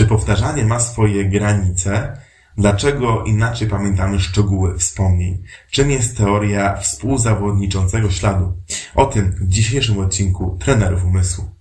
Czy powtarzanie ma swoje granice? Dlaczego inaczej pamiętamy szczegóły wspomnień? Czym jest teoria współzawodniczącego śladu? O tym w dzisiejszym odcinku Trenerów Umysłu.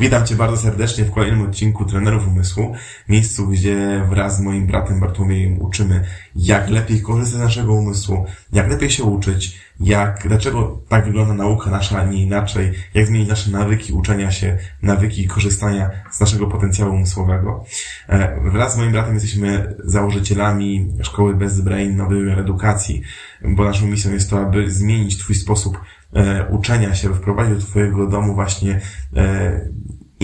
Witam Cię bardzo serdecznie w kolejnym odcinku Trenerów Umysłu, miejscu, gdzie wraz z moim bratem Bartłomiejem uczymy, jak lepiej korzystać z naszego umysłu, jak lepiej się uczyć, jak, dlaczego tak wygląda nauka nasza, a nie inaczej, jak zmienić nasze nawyki uczenia się, nawyki korzystania z naszego potencjału umysłowego. E, wraz z moim bratem jesteśmy założycielami Szkoły Bez Brain Nowy Wymiar Edukacji, bo naszą misją jest to, aby zmienić Twój sposób uczenia się, by wprowadzić do Twojego domu właśnie e,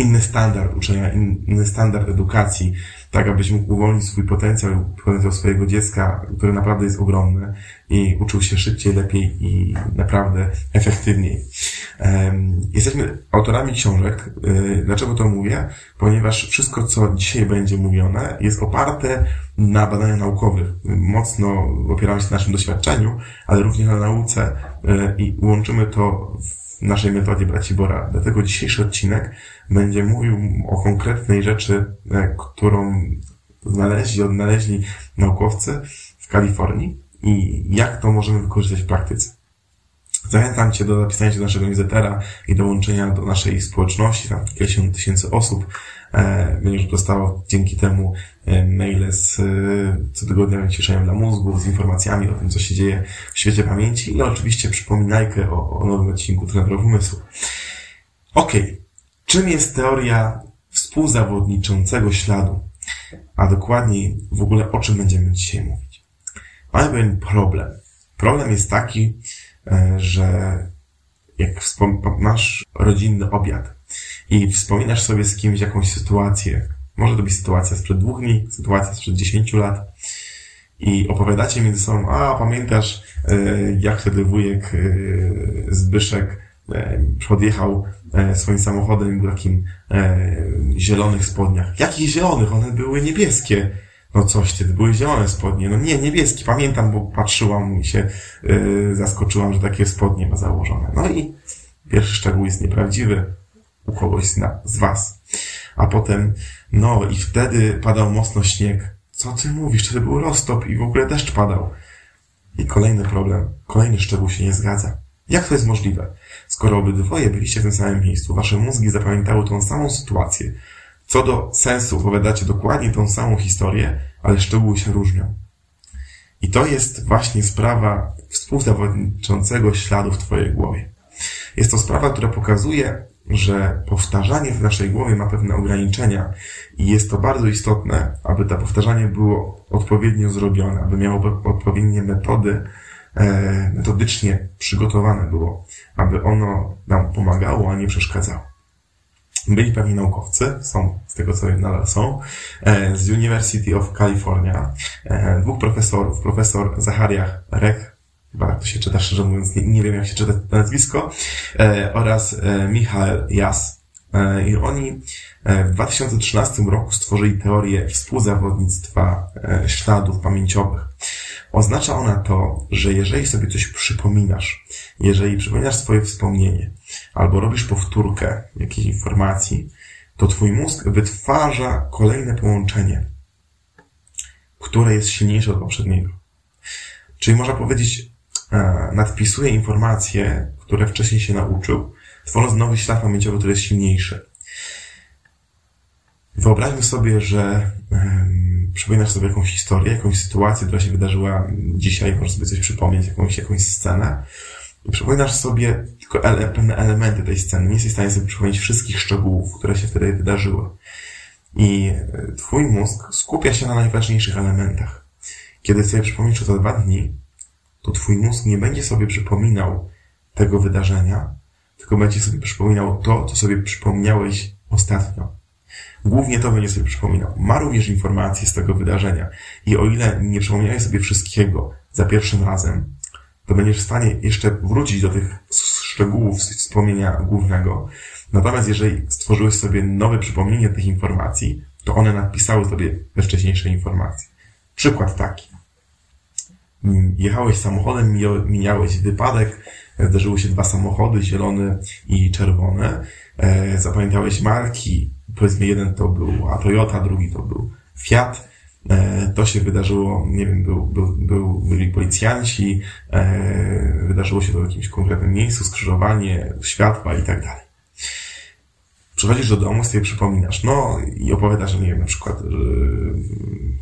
inny standard uczenia, inny standard edukacji, tak abyś mógł uwolnić swój potencjał, potencjał swojego dziecka, który naprawdę jest ogromny i uczył się szybciej, lepiej i naprawdę efektywniej. Jesteśmy autorami książek. E, dlaczego to mówię? Ponieważ wszystko, co dzisiaj będzie mówione, jest oparte na badaniach naukowych. Mocno opieramy się na naszym doświadczeniu, ale również na nauce e, i łączymy to w naszej metodzie Braci Bora. Dlatego dzisiejszy odcinek będzie mówił o konkretnej rzeczy, e, którą znaleźli, odnaleźli naukowcy w Kalifornii i jak to możemy wykorzystać w praktyce. Zachęcam Cię do zapisania się do naszego newslettera i dołączenia do naszej społeczności, tam kilkadziesiąt tysięcy osób. E, będziesz dostawał dzięki temu e, maile z cotygodniowym cieszeniem dla mózgu, z informacjami o tym, co się dzieje w świecie pamięci i oczywiście przypominajkę o, o nowym odcinku Trenerów Umysłu. Okej. Okay. Czym jest teoria współzawodniczącego śladu? A dokładniej w ogóle o czym będziemy dzisiaj mówić? Mamy pewien problem. Problem jest taki, e, że jak masz rodzinny obiad i wspominasz sobie z kimś jakąś sytuację, może to być sytuacja sprzed dwóch dni, sytuacja sprzed dziesięciu lat i opowiadacie między sobą, a pamiętasz, e, jak wtedy wujek e, Zbyszek podjechał e, swoim samochodem w takim e, zielonych spodniach. Jakich zielonych? One były niebieskie. No coś ty, były zielone spodnie. No nie, niebieskie. Pamiętam, bo patrzyłam i się zaskoczyłam, że takie spodnie ma założone. No i pierwszy szczegół jest nieprawdziwy u kogoś z, z was. A potem, no i wtedy padał mocno śnieg. Co ty mówisz? Wtedy był roztop i w ogóle deszcz padał. I kolejny problem, kolejny szczegół się nie zgadza. Jak to jest możliwe? Skoro obydwoje byliście w tym samym miejscu, wasze mózgi zapamiętały tą samą sytuację. Co do sensu opowiadacie dokładnie tą samą historię, ale szczegóły się różnią. I to jest właśnie sprawa współzawodniczącego śladu w twojej głowie. Jest to sprawa, która pokazuje, że powtarzanie w naszej głowie ma pewne ograniczenia i jest to bardzo istotne, aby to powtarzanie było odpowiednio zrobione, aby miało odpowiednie metody, metodycznie przygotowane było, aby ono nam pomagało, a nie przeszkadzało. Byli pewni naukowcy, są z tego co nadal są, e, z University of California, e, dwóch profesorów, profesor Zachariah Rech, chyba tak to się czyta, szczerze mówiąc, nie, nie wiem jak się czyta nazwisko, oraz Michael Jas. I oni w 2013 roku stworzyli teorię współzawodnictwa śladów pamięciowych. Oznacza ona to, że jeżeli sobie coś przypominasz, jeżeli przypominasz swoje wspomnienie, albo robisz powtórkę jakiejś informacji, to twój mózg wytwarza kolejne połączenie, które jest silniejsze od poprzedniego. Czyli można powiedzieć, e, nadpisuje informacje, które wcześniej się nauczył, tworząc nowy ślad pamięciowy, który jest silniejszy. Wyobraźmy sobie, że um, przypominasz sobie jakąś historię, jakąś sytuację, która się wydarzyła dzisiaj, możesz sobie coś przypomnieć, jakąś, jakąś scenę. I przypominasz sobie tylko ele pewne elementy tej sceny. Nie jesteś w stanie sobie przypomnieć wszystkich szczegółów, które się wtedy wydarzyły. I e, twój mózg skupia się na najważniejszych elementach. Kiedy sobie przypomnisz to dwa dni, to twój mózg nie będzie sobie przypominał tego wydarzenia, tylko będzie sobie przypominał to, co sobie przypomniałeś ostatnio. Głównie to będzie sobie przypominał. Ma również informacje z tego wydarzenia. I o ile nie przypomniałeś sobie wszystkiego za pierwszym razem, to będziesz w stanie jeszcze wrócić do tych szczegółów wspomnienia głównego. Natomiast jeżeli stworzyłeś sobie nowe przypomnienie tych informacji, to one napisały sobie te wcześniejsze informacje. Przykład taki. Jechałeś samochodem, mijałeś wypadek, zdarzyły się dwa samochody, zielony i czerwony. E, zapamiętałeś marki, powiedzmy jeden to był a Toyota, drugi to był Fiat. E, to się wydarzyło, nie wiem, był, był, był, byli policjanci, e, wydarzyło się to w jakimś konkretnym miejscu, skrzyżowanie, światła i tak dalej przychodzisz do domu, sobie przypominasz, no i opowiadasz, nie wiem, na przykład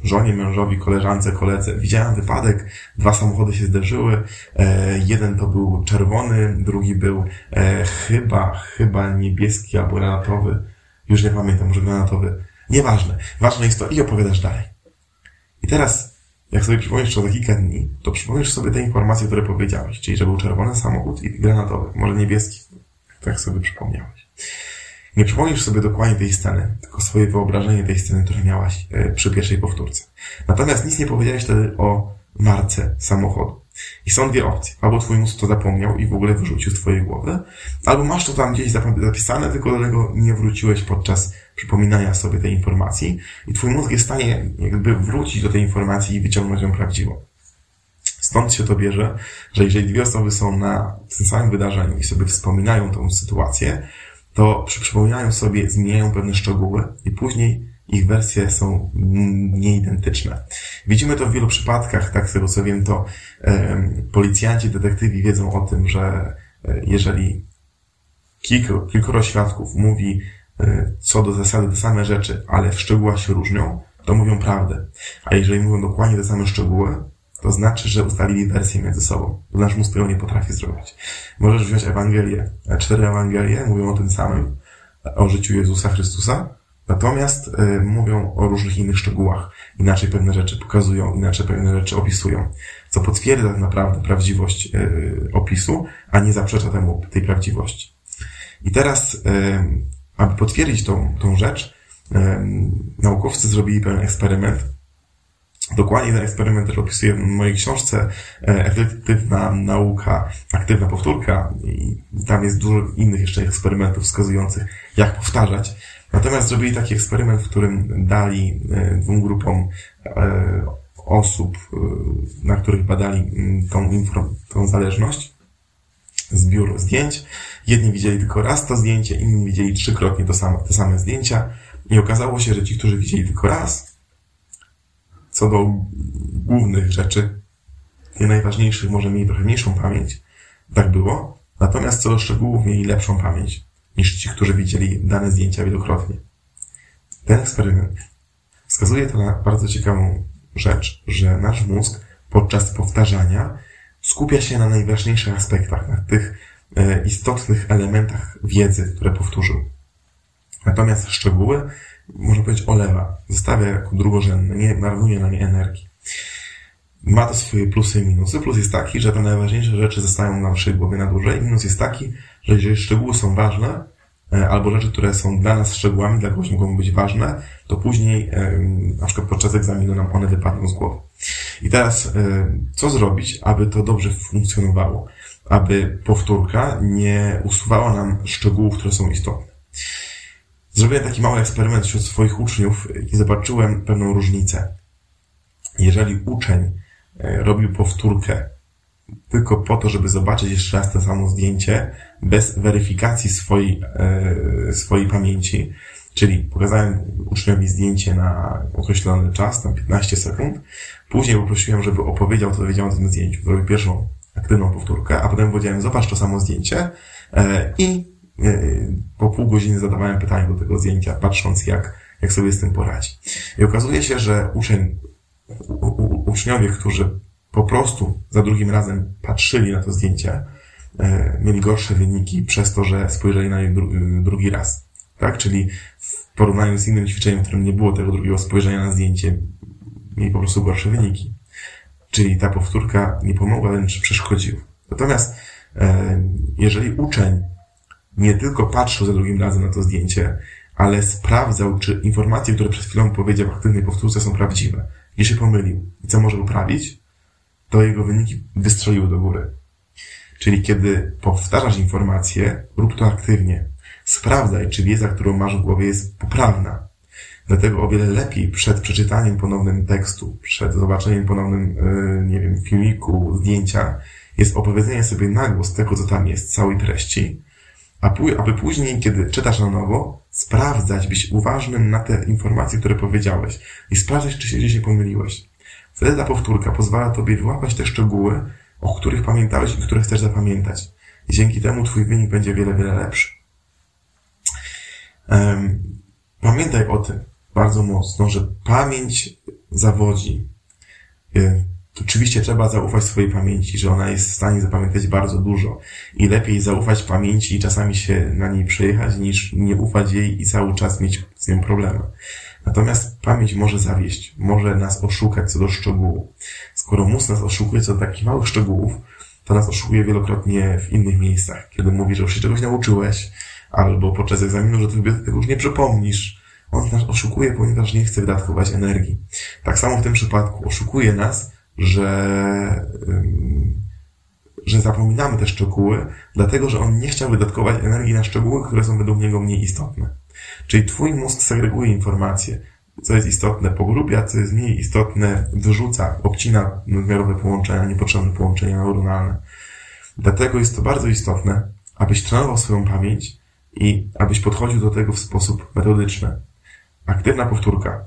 żonie, mężowi, koleżance, koledze. Widziałem wypadek, dwa samochody się zderzyły, e, jeden to był czerwony, drugi był e, chyba, chyba niebieski albo granatowy. Już nie pamiętam, może granatowy. Nieważne. Ważne jest to i opowiadasz dalej. I teraz, jak sobie przypomnisz to za kilka dni, to przypomnisz sobie te informacje, które powiedziałeś, czyli że był czerwony samochód i granatowy, może niebieski. Tak sobie przypomniałeś. Nie przypomnisz sobie dokładnie tej sceny, tylko swoje wyobrażenie tej sceny, które miałaś e, przy pierwszej powtórce. Natomiast nic nie powiedziałeś wtedy o marce samochodu. I są dwie opcje. Albo twój mózg to zapomniał i w ogóle wyrzucił z twojej głowy, albo masz to tam gdzieś zapisane, tylko do tego nie wróciłeś podczas przypominania sobie tej informacji i twój mózg jest w stanie jakby wrócić do tej informacji i wyciągnąć ją prawdziwą. Stąd się to bierze, że jeżeli dwie osoby są na tym samym wydarzeniu i sobie wspominają tą sytuację, to przy przypominaniu sobie zmieniają pewne szczegóły i później ich wersje są nieidentyczne. Widzimy to w wielu przypadkach, tak z tego co wiem, to policjanci, detektywi wiedzą o tym, że e, jeżeli kilku, kilkoro świadków mówi e, co do zasady te same rzeczy, ale w szczegółach się różnią, to mówią prawdę. A jeżeli mówią dokładnie te same szczegóły, to znaczy, że ustalili wersję między sobą. To nasz mózg tego nie potrafi zrobić. Możesz wziąć Ewangelię. Cztery Ewangelie mówią o tym samym, o życiu Jezusa Chrystusa, natomiast y, mówią o różnych innych szczegółach. Inaczej pewne rzeczy pokazują, inaczej pewne rzeczy opisują, co potwierdza tak naprawdę prawdziwość y, opisu, a nie zaprzecza temu tej prawdziwości. I teraz, y, aby potwierdzić tą, tą rzecz, naukowcy zrobili pewien eksperyment, Dokładnie ten eksperyment też opisuję w mojej książce e, Efektywna nauka, aktywna powtórka i tam jest dużo innych jeszcze eksperymentów wskazujących, jak powtarzać. Natomiast zrobili taki eksperyment, w którym dali e, dwóm grupom e, osób, na których badali mm, tą, tą zależność, zbiór zdjęć. Jedni widzieli tylko raz to zdjęcie, inni widzieli trzykrotnie to samo, te same zdjęcia i okazało się, że ci, którzy widzieli tylko raz, co do głównych rzeczy, tych najważniejszych może mieli trochę mniejszą pamięć. Tak było. Natomiast co do szczegółów mieli lepszą pamięć niż ci, którzy widzieli dane zdjęcia wielokrotnie. Ten eksperyment wskazuje to na bardzo ciekawą rzecz, że nasz mózg podczas powtarzania skupia się na najważniejszych aspektach, na tych e, istotnych elementach wiedzy, które powtórzył. Natomiast szczegóły można powiedzieć, olewa. Zostawia jako drugorzędne, nie marnuje na nie energii. Ma to swoje plusy i minusy. Plus jest taki, że te najważniejsze rzeczy zostają na naszej głowie na dłużej. Minus jest taki, że jeżeli szczegóły są ważne, e, albo rzeczy, które są dla nas szczegółami, dla kogoś mogą być ważne, to później, e, na przykład podczas egzaminu nam one wypadną z głowy. I teraz, e, co zrobić, aby to dobrze funkcjonowało? Aby powtórka nie usuwała nam szczegółów, które są istotne. Zrobiłem taki mały eksperyment wśród swoich uczniów i zobaczyłem pewną różnicę. Jeżeli uczeń e, robił powtórkę tylko po to, żeby zobaczyć jeszcze raz to samo zdjęcie, bez weryfikacji swojej, e, swojej pamięci, czyli pokazałem uczniowi zdjęcie na określony czas, tam 15 sekund, później poprosiłem, żeby opowiedział, co wiedział o tym zdjęciu. Zrobił pierwszą aktywną powtórkę, a potem powiedziałem, zobacz to samo zdjęcie e, i po pół godziny zadawałem pytania do tego zdjęcia, patrząc jak, jak sobie z tym poradzi. I okazuje się, że uczeń, u, u, uczniowie, którzy po prostu za drugim razem patrzyli na to zdjęcie, e, mieli gorsze wyniki przez to, że spojrzeli na nie dru, drugi raz. Tak? Czyli w porównaniu z innym ćwiczeniem, w którym nie było tego drugiego spojrzenia na zdjęcie, mieli po prostu gorsze wyniki. Czyli ta powtórka nie pomogła, wręcz przeszkodziła. Natomiast e, jeżeli uczeń nie tylko patrzył za drugim razem na to zdjęcie, ale sprawdzał, czy informacje, które przed chwilą powiedział w aktywnej powtórce są prawdziwe. Jeśli pomylił i co może poprawić, to jego wyniki wystroiły do góry. Czyli kiedy powtarzasz informacje, rób to aktywnie. Sprawdzaj, czy wiedza, którą masz w głowie jest poprawna. Dlatego o wiele lepiej przed przeczytaniem ponownym tekstu, przed zobaczeniem ponownym, yy, nie wiem, filmiku, zdjęcia, jest opowiedzenie sobie na głos tego, co tam jest, całej treści, aby później, kiedy czytasz na nowo, sprawdzać, być uważnym na te informacje, które powiedziałeś i sprawdzać, czy się gdzieś nie pomyliłeś. Wtedy ta powtórka pozwala Tobie wyłapać te szczegóły, o których pamiętałeś i które chcesz zapamiętać. I dzięki temu Twój wynik będzie wiele, wiele lepszy. Pamiętaj o tym bardzo mocno, że pamięć zawodzi. Oczywiście trzeba zaufać swojej pamięci, że ona jest w stanie zapamiętać bardzo dużo i lepiej zaufać pamięci i czasami się na niej przejechać, niż nie ufać jej i cały czas mieć z nią problemy. Natomiast pamięć może zawieść, może nas oszukać co do szczegółu. Skoro mózg nas oszukuje co do takich małych szczegółów, to nas oszukuje wielokrotnie w innych miejscach. Kiedy mówi, że już się czegoś nauczyłeś, albo podczas egzaminu, że ty tego już nie przypomnisz. On nas oszukuje, ponieważ nie chce wydatkować energii. Tak samo w tym przypadku oszukuje nas, że, że zapominamy te szczegóły, dlatego że on nie chciał wydatkować energii na szczegóły, które są według niego mniej istotne. Czyli twój mózg segreguje informacje, co jest istotne pogrubia, co jest mniej istotne wyrzuca, obcina nadmiarowe połączenia, niepotrzebne połączenia neuronalne. Dlatego jest to bardzo istotne, abyś trenował swoją pamięć i abyś podchodził do tego w sposób metodyczny. Aktywna powtórka,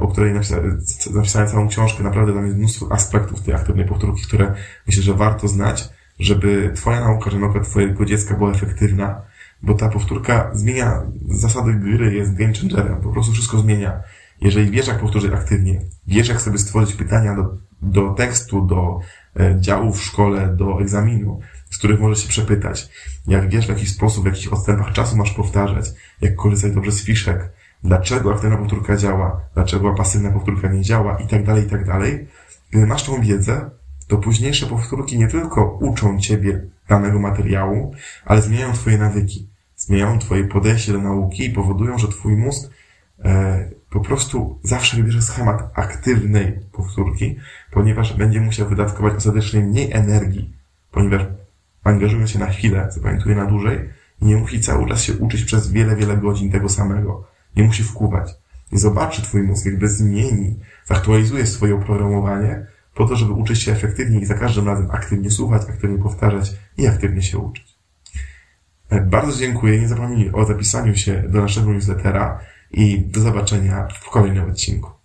o której napisałem, całą książkę, naprawdę tam jest mnóstwo aspektów tej aktywnej powtórki, które myślę, że warto znać, żeby twoja nauka, że nauka twojego dziecka była efektywna, bo ta powtórka zmienia zasady gry, jest game changerem, po prostu wszystko zmienia. Jeżeli wiesz, jak powtórzyć aktywnie, wiesz, jak sobie stworzyć pytania do, do tekstu, do e, działu w szkole, do egzaminu, z których możesz się przepytać, jak wiesz, w jaki sposób, w jakich odstępach czasu masz powtarzać, jak korzystać dobrze z fiszek, dlaczego aktywna powtórka działa, dlaczego pasywna powtórka nie działa i tak dalej, i tak dalej. Gdy masz tą wiedzę, to późniejsze powtórki nie tylko uczą ciebie danego materiału, ale zmieniają twoje nawyki, zmieniają twoje podejście do nauki i powodują, że twój mózg e, po prostu zawsze wybierze schemat aktywnej powtórki, ponieważ będzie musiał wydatkować ostatecznie mniej energii, ponieważ angażując się na chwilę, zapamiętuje na dłużej i nie musi cały czas się uczyć przez wiele, wiele godzin tego samego. Nie musi wkuwać. I zobaczy twój mózg, jakby zmieni, zaktualizuje swoje oprogramowanie po to, żeby uczyć się efektywnie i za każdym razem aktywnie słuchać, aktywnie powtarzać i aktywnie się uczyć. E, bardzo dziękuję. Nie zapomnij o zapisaniu się do naszego newslettera i do zobaczenia w kolejnym odcinku.